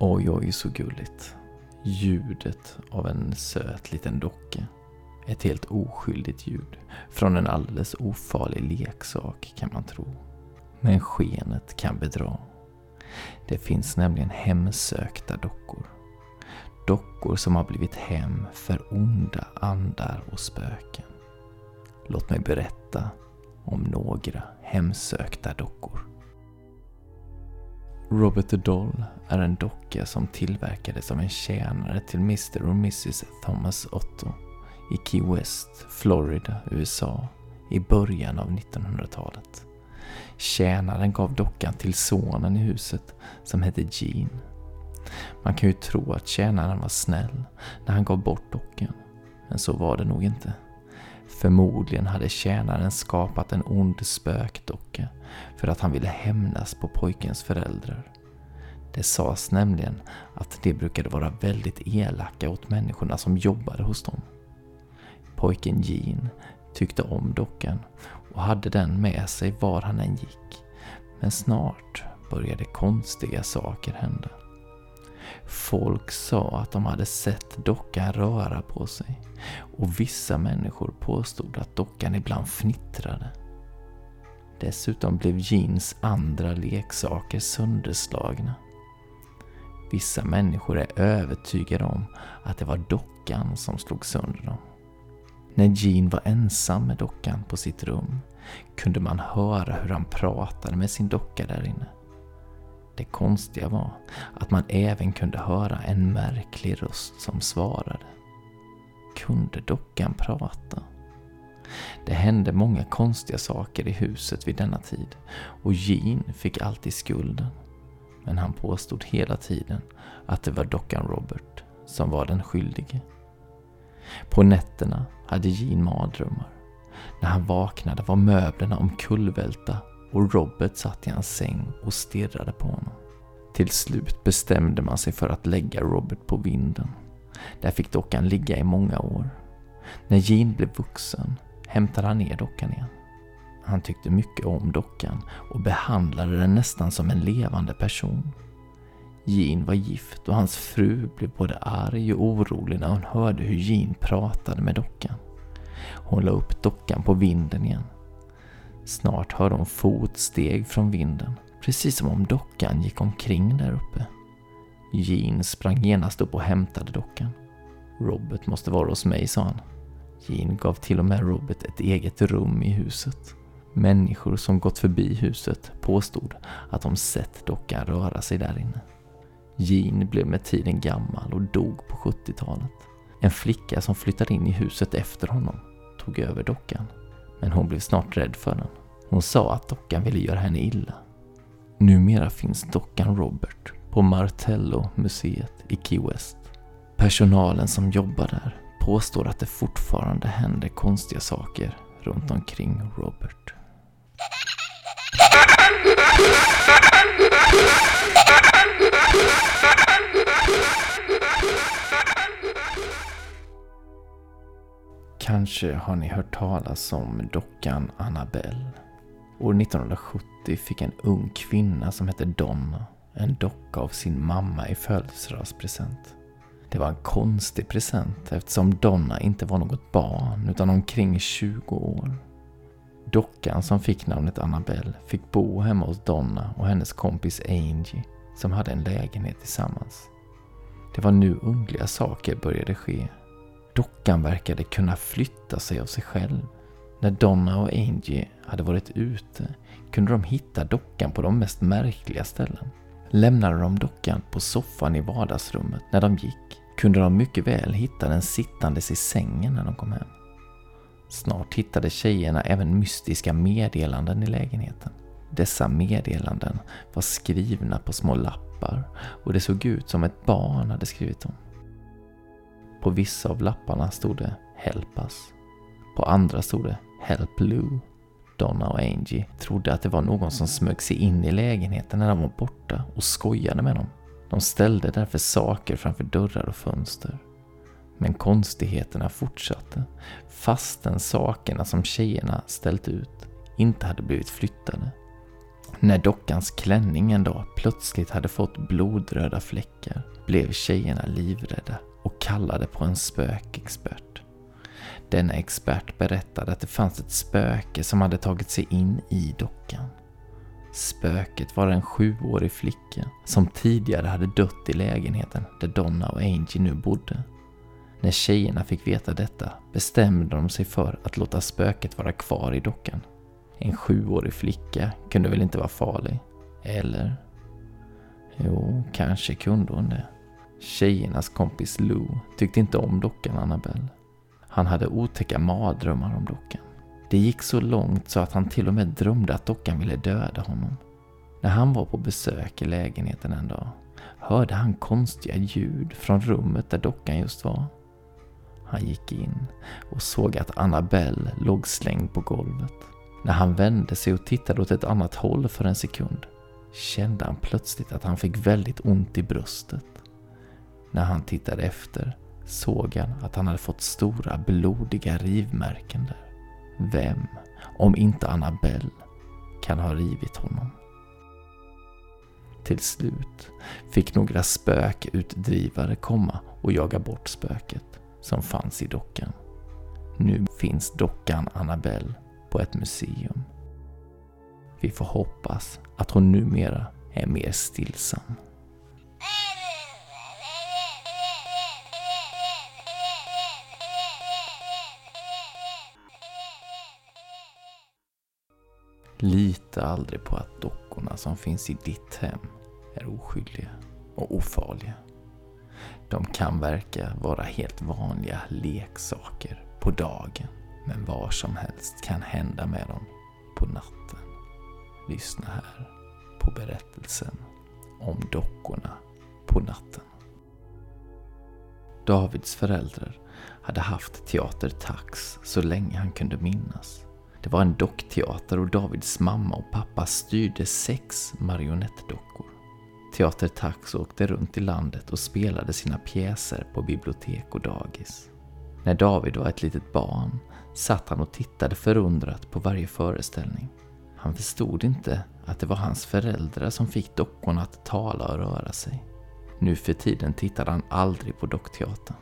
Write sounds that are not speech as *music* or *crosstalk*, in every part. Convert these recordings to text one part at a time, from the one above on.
Oj, oj, så gulligt. Ljudet av en söt liten docka. Ett helt oskyldigt ljud. Från en alldeles ofarlig leksak kan man tro. Men skenet kan bedra. Det finns nämligen hemsökta dockor. Dockor som har blivit hem för onda andar och spöken. Låt mig berätta om några hemsökta dockor. Robert the Doll är en docka som tillverkades av en tjänare till Mr och Mrs Thomas Otto i Key West, Florida, USA i början av 1900-talet. Tjänaren gav dockan till sonen i huset som hette Gene. Man kan ju tro att tjänaren var snäll när han gav bort dockan, men så var det nog inte. Förmodligen hade tjänaren skapat en ond spökdocka för att han ville hämnas på pojkens föräldrar. Det sades nämligen att de brukade vara väldigt elaka åt människorna som jobbade hos dem. Pojken Jean tyckte om dockan och hade den med sig var han än gick. Men snart började konstiga saker hända. Folk sa att de hade sett dockan röra på sig och vissa människor påstod att dockan ibland fnittrade. Dessutom blev Jeans andra leksaker sönderslagna. Vissa människor är övertygade om att det var dockan som slog sönder dem. När Jean var ensam med dockan på sitt rum kunde man höra hur han pratade med sin docka där inne. Det konstiga var att man även kunde höra en märklig röst som svarade. Kunde dockan prata? Det hände många konstiga saker i huset vid denna tid och Jean fick alltid skulden. Men han påstod hela tiden att det var dockan Robert som var den skyldige. På nätterna hade Jean mardrömmar. När han vaknade var möblerna omkullvälta och Robert satt i hans säng och stirrade på honom. Till slut bestämde man sig för att lägga Robert på vinden. Där fick dockan ligga i många år. När Jean blev vuxen hämtade han ner dockan igen. Han tyckte mycket om dockan och behandlade den nästan som en levande person. Jean var gift och hans fru blev både arg och orolig när hon hörde hur Jean pratade med dockan. Hon la upp dockan på vinden igen. Snart hörde hon fotsteg från vinden, precis som om dockan gick omkring där uppe. Jean sprang genast upp och hämtade dockan. Robert måste vara hos mig, sa han. Jean gav till och med Robert ett eget rum i huset. Människor som gått förbi huset påstod att de sett dockan röra sig där inne. Jean blev med tiden gammal och dog på 70-talet. En flicka som flyttade in i huset efter honom tog över dockan. Men hon blev snart rädd för den. Hon sa att dockan ville göra henne illa. Numera finns dockan Robert på Martello-museet i Key West. Personalen som jobbar där påstår att det fortfarande händer konstiga saker runt omkring Robert. *laughs* Kanske har ni hört talas om dockan Annabelle. År 1970 fick en ung kvinna som hette Donna en docka av sin mamma i födelsedagspresent. Det var en konstig present eftersom Donna inte var något barn utan omkring 20 år. Dockan som fick namnet Annabelle fick bo hemma hos Donna och hennes kompis Angie som hade en lägenhet tillsammans. Det var nu underliga saker började ske. Dockan verkade kunna flytta sig av sig själv. När Donna och Angie hade varit ute kunde de hitta dockan på de mest märkliga ställen. Lämnade de dockan på soffan i vardagsrummet när de gick kunde de mycket väl hitta den sittandes i sängen när de kom hem. Snart hittade tjejerna även mystiska meddelanden i lägenheten. Dessa meddelanden var skrivna på små lappar och det såg ut som ett barn hade skrivit dem. På vissa av lapparna stod det Help us. På andra stod det Help Lou. Donna och Angie trodde att det var någon som smög sig in i lägenheten när de var borta och skojade med dem. De ställde därför saker framför dörrar och fönster. Men konstigheterna fortsatte, fastän sakerna som tjejerna ställt ut inte hade blivit flyttade. När dockans klänning en dag plötsligt hade fått blodröda fläckar blev tjejerna livrädda och kallade på en spökexpert. Denna expert berättade att det fanns ett spöke som hade tagit sig in i dockan. Spöket var en sjuårig flicka som tidigare hade dött i lägenheten där Donna och Angie nu bodde. När tjejerna fick veta detta bestämde de sig för att låta spöket vara kvar i dockan. En sjuårig flicka kunde väl inte vara farlig? Eller? Jo, kanske kunde hon det. Tjejernas kompis Lou tyckte inte om dockan Annabelle. Han hade otäcka mardrömmar om dockan. Det gick så långt så att han till och med drömde att dockan ville döda honom. När han var på besök i lägenheten en dag hörde han konstiga ljud från rummet där dockan just var. Han gick in och såg att Annabelle låg slängd på golvet. När han vände sig och tittade åt ett annat håll för en sekund kände han plötsligt att han fick väldigt ont i bröstet. När han tittade efter såg han att han hade fått stora blodiga rivmärken där. Vem, om inte Annabelle, kan ha rivit honom? Till slut fick några spökutdrivare komma och jaga bort spöket som fanns i dockan. Nu finns dockan Annabelle på ett museum. Vi får hoppas att hon numera är mer stillsam. Lita aldrig på att dockorna som finns i ditt hem är oskyldiga och ofarliga. De kan verka vara helt vanliga leksaker på dagen, men vad som helst kan hända med dem på natten. Lyssna här på berättelsen om dockorna på natten. Davids föräldrar hade haft teater Tax så länge han kunde minnas. Det var en dockteater och Davids mamma och pappa styrde sex marionettdockor. Teater Tax åkte runt i landet och spelade sina pjäser på bibliotek och dagis. När David var ett litet barn satt han och tittade förundrat på varje föreställning. Han förstod inte att det var hans föräldrar som fick dockorna att tala och röra sig. Nu för tiden tittade han aldrig på dockteatern.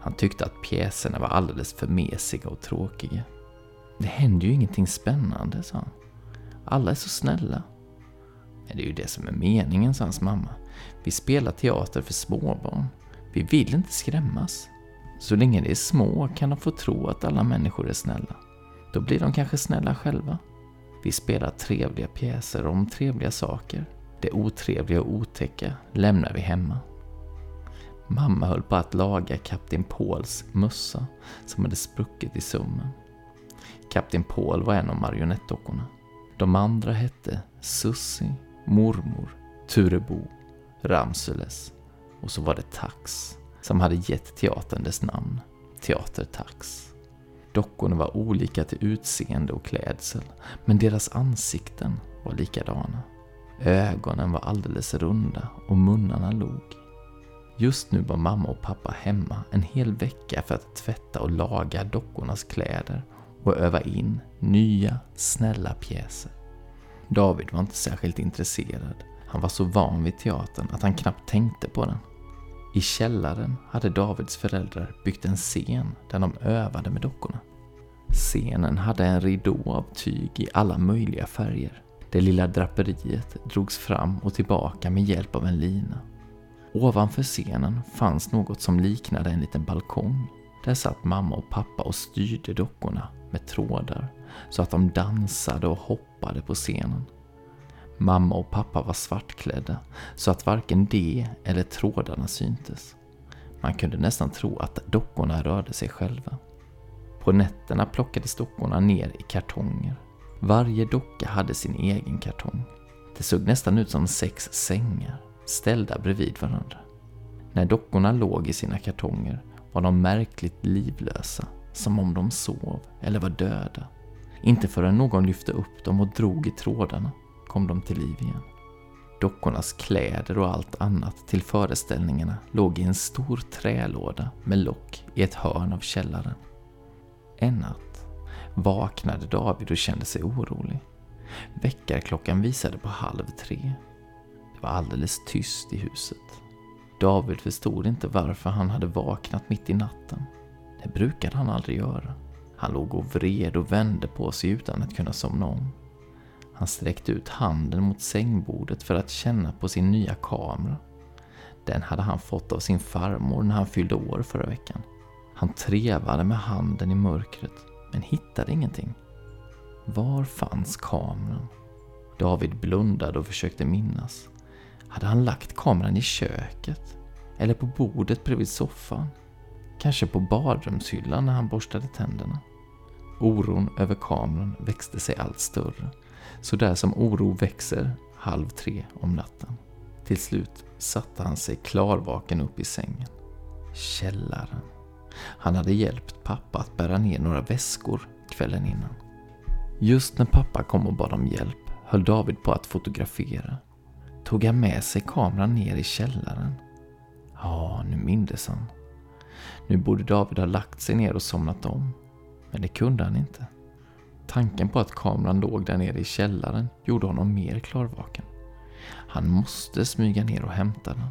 Han tyckte att pjäserna var alldeles för mesiga och tråkiga. Det händer ju ingenting spännande, sa han. Alla är så snälla. Men det är ju det som är meningen, sa hans mamma. Vi spelar teater för småbarn. Vi vill inte skrämmas. Så länge de är små kan de få tro att alla människor är snälla. Då blir de kanske snälla själva. Vi spelar trevliga pjäser om trevliga saker. Det otrevliga och otäcka lämnar vi hemma. Mamma höll på att laga kapten Pauls mössa som hade spruckit i sömmen. Kapten Paul var en av marionettdockorna. De andra hette Sussi, Mormor, Turebo, Ramsules och så var det Tax som hade gett teatern dess namn, Teater Tax. Dockorna var olika till utseende och klädsel, men deras ansikten var likadana. Ögonen var alldeles runda och munnarna log. Just nu var mamma och pappa hemma en hel vecka för att tvätta och laga dockornas kläder och öva in nya, snälla pjäser. David var inte särskilt intresserad. Han var så van vid teatern att han knappt tänkte på den. I källaren hade Davids föräldrar byggt en scen där de övade med dockorna. Scenen hade en ridå av tyg i alla möjliga färger. Det lilla draperiet drogs fram och tillbaka med hjälp av en lina. Ovanför scenen fanns något som liknade en liten balkong. Där satt mamma och pappa och styrde dockorna med trådar så att de dansade och hoppade på scenen. Mamma och pappa var svartklädda så att varken de eller trådarna syntes. Man kunde nästan tro att dockorna rörde sig själva. På nätterna plockades dockorna ner i kartonger. Varje docka hade sin egen kartong. Det såg nästan ut som sex sängar, ställda bredvid varandra. När dockorna låg i sina kartonger var de märkligt livlösa, som om de sov eller var döda. Inte förrän någon lyfte upp dem och drog i trådarna kom de till liv igen. Dockornas kläder och allt annat till föreställningarna låg i en stor trälåda med lock i ett hörn av källaren. En natt vaknade David och kände sig orolig. Väckarklockan visade på halv tre. Det var alldeles tyst i huset. David förstod inte varför han hade vaknat mitt i natten. Det brukade han aldrig göra. Han låg och vred och vände på sig utan att kunna somna om. Han sträckte ut handen mot sängbordet för att känna på sin nya kamera. Den hade han fått av sin farmor när han fyllde år förra veckan. Han trevade med handen i mörkret, men hittade ingenting. Var fanns kameran? David blundade och försökte minnas. Hade han lagt kameran i köket? Eller på bordet bredvid soffan? Kanske på badrumshyllan när han borstade tänderna? Oron över kameran växte sig allt större. Så där som oro växer halv tre om natten. Till slut satte han sig klarvaken upp i sängen. Källaren. Han hade hjälpt pappa att bära ner några väskor kvällen innan. Just när pappa kom och bad om hjälp höll David på att fotografera. Tog han med sig kameran ner i källaren? Ja, nu mindes han. Nu borde David ha lagt sig ner och somnat om. Men det kunde han inte. Tanken på att kameran låg där nere i källaren gjorde honom mer klarvaken. Han måste smyga ner och hämta den.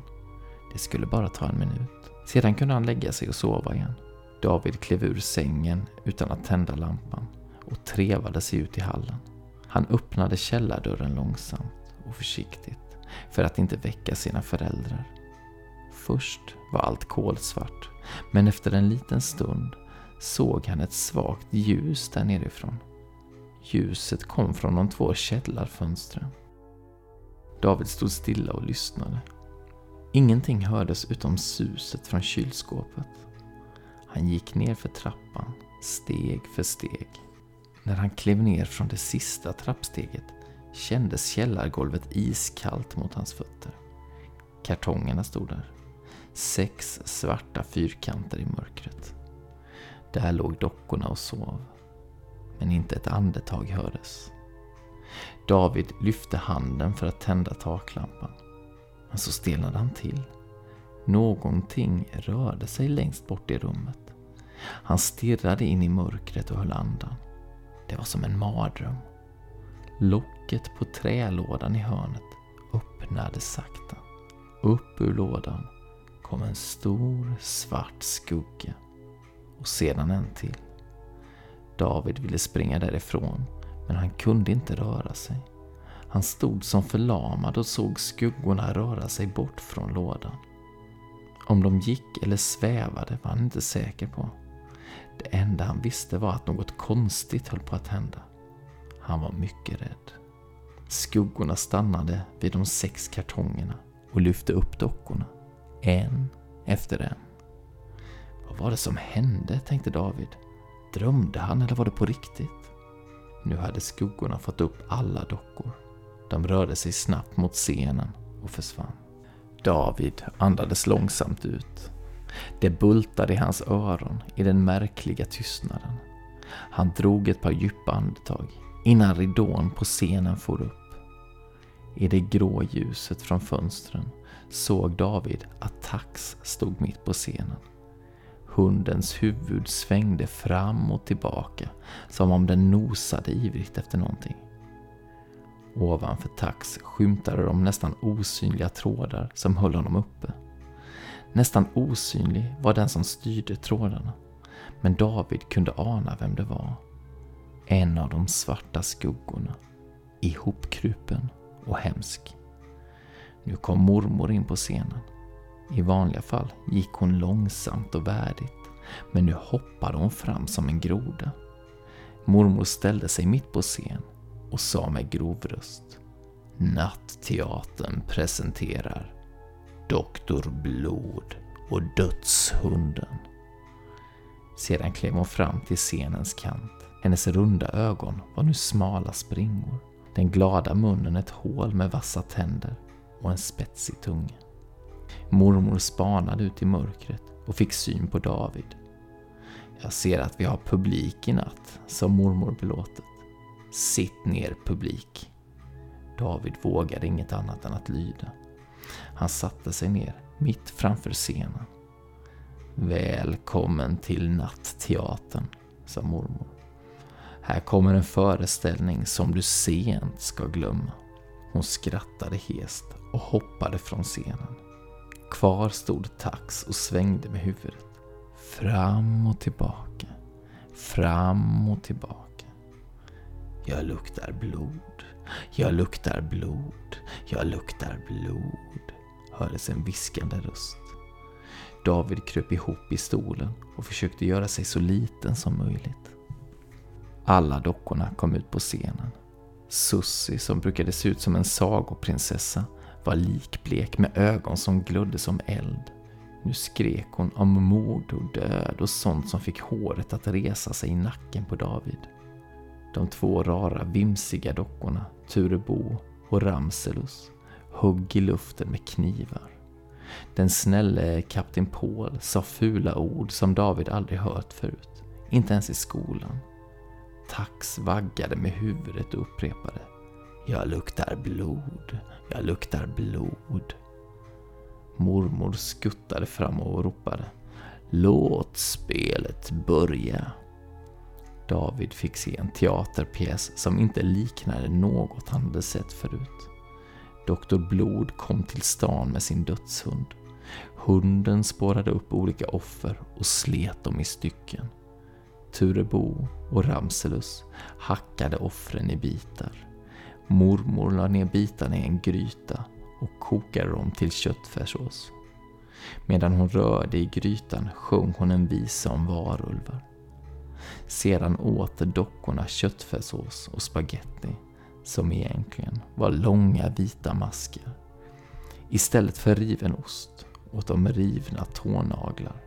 Det skulle bara ta en minut. Sedan kunde han lägga sig och sova igen. David klev ur sängen utan att tända lampan och trevade sig ut i hallen. Han öppnade källardörren långsamt och försiktigt för att inte väcka sina föräldrar. Först var allt kolsvart, men efter en liten stund såg han ett svagt ljus där nerifrån. Ljuset kom från de två källarfönstren. David stod stilla och lyssnade. Ingenting hördes utom suset från kylskåpet. Han gick ner för trappan, steg för steg. När han klev ner från det sista trappsteget kändes källargolvet iskallt mot hans fötter. Kartongerna stod där. Sex svarta fyrkanter i mörkret. Där låg dockorna och sov. Men inte ett andetag hördes. David lyfte handen för att tända taklampan. Men så stelnade han till. Någonting rörde sig längst bort i rummet. Han stirrade in i mörkret och höll andan. Det var som en mardröm. Locket på trälådan i hörnet öppnades sakta. Upp ur lådan kom en stor svart skugga och sedan en till. David ville springa därifrån, men han kunde inte röra sig. Han stod som förlamad och såg skuggorna röra sig bort från lådan. Om de gick eller svävade var han inte säker på. Det enda han visste var att något konstigt höll på att hända. Han var mycket rädd. Skuggorna stannade vid de sex kartongerna och lyfte upp dockorna. En efter en. Vad var det som hände, tänkte David. Drömde han eller var det på riktigt? Nu hade skuggorna fått upp alla dockor. De rörde sig snabbt mot scenen och försvann. David andades långsamt ut. Det bultade i hans öron i den märkliga tystnaden. Han drog ett par djupa andetag innan ridån på scenen for upp. I det grå ljuset från fönstren såg David att Tax stod mitt på scenen. Hundens huvud svängde fram och tillbaka som om den nosade ivrigt efter någonting. Ovanför Tax skymtade de nästan osynliga trådar som höll honom uppe. Nästan osynlig var den som styrde trådarna, men David kunde ana vem det var. En av de svarta skuggorna, ihopkrupen och hemsk. Nu kom mormor in på scenen. I vanliga fall gick hon långsamt och värdigt, men nu hoppade hon fram som en groda. Mormor ställde sig mitt på scen och sa med grov röst. Nattteatern presenterar Doktor Blod och Dödshunden. Sedan klev hon fram till scenens kant. Hennes runda ögon var nu smala springor. Den glada munnen ett hål med vassa tänder och en spetsig tunga. Mormor spanade ut i mörkret och fick syn på David. Jag ser att vi har publik i natt, sa mormor belåtet. Sitt ner publik. David vågade inget annat än att lyda. Han satte sig ner mitt framför scenen. Välkommen till Nattteatern, sa mormor. Här kommer en föreställning som du sent ska glömma. Hon skrattade hest och hoppade från scenen. Kvar stod Tax och svängde med huvudet. Fram och tillbaka. Fram och tillbaka. Jag luktar blod. Jag luktar blod. Jag luktar blod. Hördes en viskande röst. David kröp ihop i stolen och försökte göra sig så liten som möjligt. Alla dockorna kom ut på scenen. Sussi, som brukade se ut som en sagoprinsessa, var likblek med ögon som glödde som eld. Nu skrek hon om mord och död och sånt som fick håret att resa sig i nacken på David. De två rara vimsiga dockorna, Turebo och Ramselus, högg i luften med knivar. Den snälle kapten Paul sa fula ord som David aldrig hört förut, inte ens i skolan. Tax vaggade med huvudet och upprepade Jag luktar blod, jag luktar blod. Mormor skuttade fram och ropade Låt spelet börja. David fick se en teaterpjäs som inte liknade något han hade sett förut. Doktor Blod kom till stan med sin dödshund. Hunden spårade upp olika offer och slet dem i stycken. Turebo och Ramselus hackade offren i bitar. Mormor la ner bitarna i en gryta och kokade dem till köttfärssås. Medan hon rörde i grytan sjöng hon en visa om varulvar. Sedan åt dockorna köttfärssås och spaghetti som egentligen var långa vita maskar. Istället för riven ost åt de rivna tånaglar.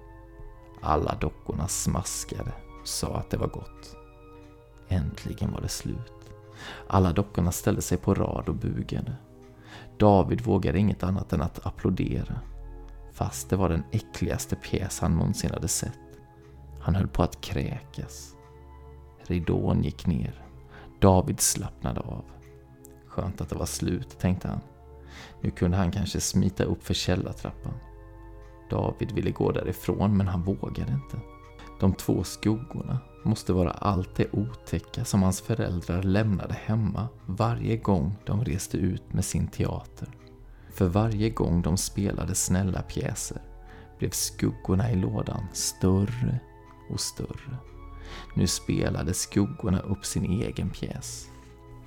Alla dockorna smaskade sa att det var gott. Äntligen var det slut. Alla dockorna ställde sig på rad och bugade. David vågade inget annat än att applådera. Fast det var den äckligaste pjäs han någonsin hade sett. Han höll på att kräkas. Ridån gick ner. David slappnade av. Skönt att det var slut, tänkte han. Nu kunde han kanske smita upp för källartrappan. David ville gå därifrån, men han vågade inte. De två skuggorna måste vara allt det otäcka som hans föräldrar lämnade hemma varje gång de reste ut med sin teater. För varje gång de spelade snälla pjäser blev skuggorna i lådan större och större. Nu spelade skuggorna upp sin egen pjäs.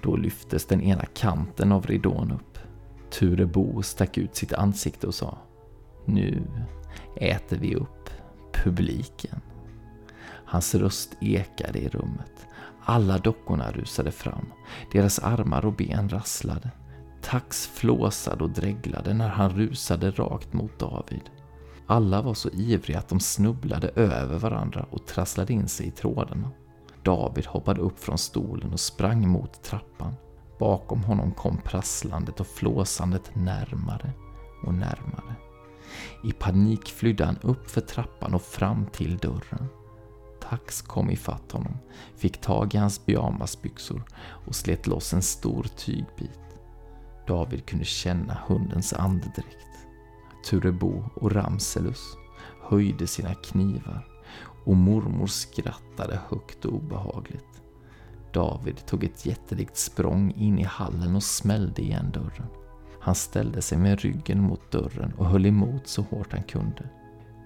Då lyftes den ena kanten av ridån upp. Ture Bo stack ut sitt ansikte och sa Nu äter vi upp publiken. Hans röst ekade i rummet. Alla dockorna rusade fram. Deras armar och ben rasslade. Tax flåsade och dreglade när han rusade rakt mot David. Alla var så ivriga att de snubblade över varandra och trasslade in sig i trådarna. David hoppade upp från stolen och sprang mot trappan. Bakom honom kom prasslandet och flåsandet närmare och närmare. I panik flydde han upp för trappan och fram till dörren. Hax kom ifatt honom, fick tag i hans pyjamasbyxor och slet loss en stor tygbit. David kunde känna hundens andedräkt. Turebo och Ramselus höjde sina knivar och mormor skrattade högt och obehagligt. David tog ett jättelikt språng in i hallen och smällde igen dörren. Han ställde sig med ryggen mot dörren och höll emot så hårt han kunde.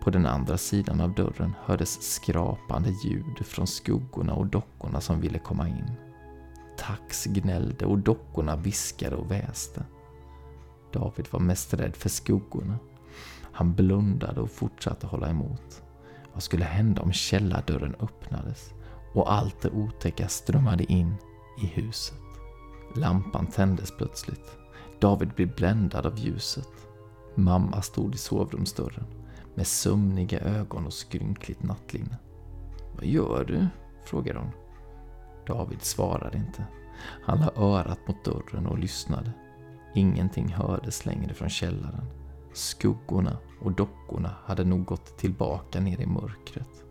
På den andra sidan av dörren hördes skrapande ljud från skuggorna och dockorna som ville komma in. Tax gnällde och dockorna viskade och väste. David var mest rädd för skuggorna. Han blundade och fortsatte hålla emot. Vad skulle hända om källardörren öppnades och allt det otäcka strömmade in i huset? Lampan tändes plötsligt David blev bländad av ljuset. Mamma stod i sovrumsdörren med sömniga ögon och skrynkligt nattlinne. Vad gör du? frågade hon. David svarade inte. Han la örat mot dörren och lyssnade. Ingenting hördes längre från källaren. Skuggorna och dockorna hade nog gått tillbaka ner i mörkret.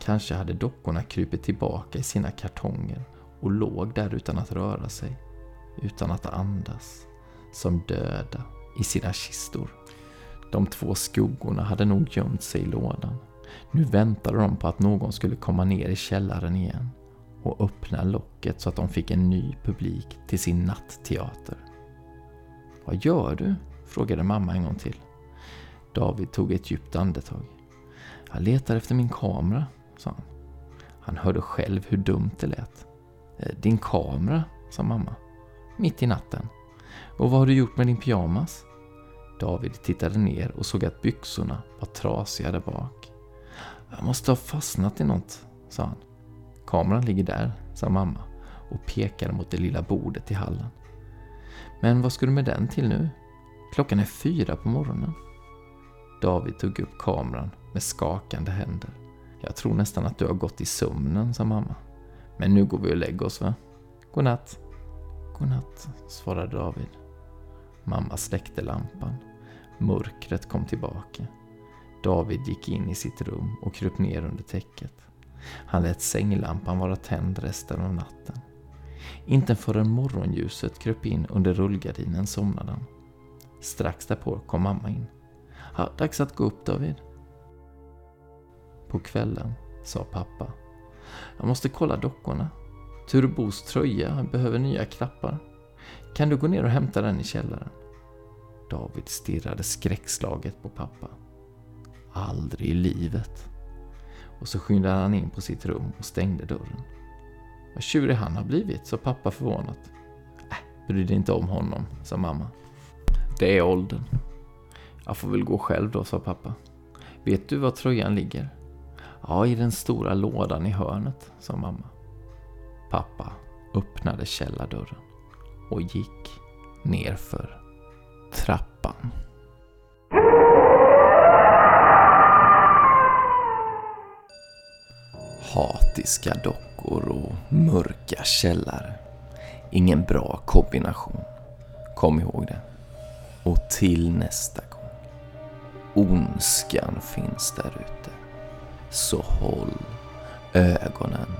Kanske hade dockorna krupit tillbaka i sina kartonger och låg där utan att röra sig, utan att andas, som döda i sina kistor. De två skuggorna hade nog gömt sig i lådan. Nu väntade de på att någon skulle komma ner i källaren igen och öppna locket så att de fick en ny publik till sin nattteater. Vad gör du? frågade mamma en gång till. David tog ett djupt andetag. Jag letar efter min kamera, sa han. Han hörde själv hur dumt det lät. Eh, din kamera, sa mamma. Mitt i natten. Och vad har du gjort med din pyjamas? David tittade ner och såg att byxorna var trasiga där bak. Jag måste ha fastnat i något, sa han. Kameran ligger där, sa mamma och pekade mot det lilla bordet i hallen. Men vad ska du med den till nu? Klockan är fyra på morgonen. David tog upp kameran med skakande händer. Jag tror nästan att du har gått i sömnen, sa mamma. Men nu går vi och lägger oss, va? Godnatt. Godnatt, svarade David. Mamma släckte lampan. Mörkret kom tillbaka. David gick in i sitt rum och kröp ner under täcket. Han lät sänglampan vara tänd resten av natten. Inte förrän morgonljuset kröp in under rullgardinen somnade han. Strax därpå kom mamma in. Ja, dags att gå upp David. På kvällen sa pappa. Jag måste kolla dockorna. Turbos tröja behöver nya knappar. Kan du gå ner och hämta den i källaren? David stirrade skräckslaget på pappa. Aldrig i livet. Och så skyndade han in på sitt rum och stängde dörren. Vad tjurig han har blivit, sa pappa förvånat. Äh, bry dig inte om honom, sa mamma. Det är åldern. Jag får väl gå själv då, sa pappa. Vet du var tröjan ligger? Ja, i den stora lådan i hörnet, sa mamma. Pappa öppnade källardörren och gick nerför trappan. Hatiska dockor och mörka källare. Ingen bra kombination. Kom ihåg det. Och till nästa gång. Ondskan finns där ute. Så håll ögonen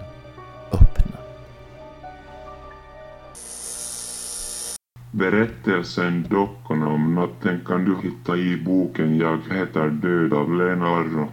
Berättelsen Dockorna om natten kan du hitta i boken Jag heter död av Lena Arro.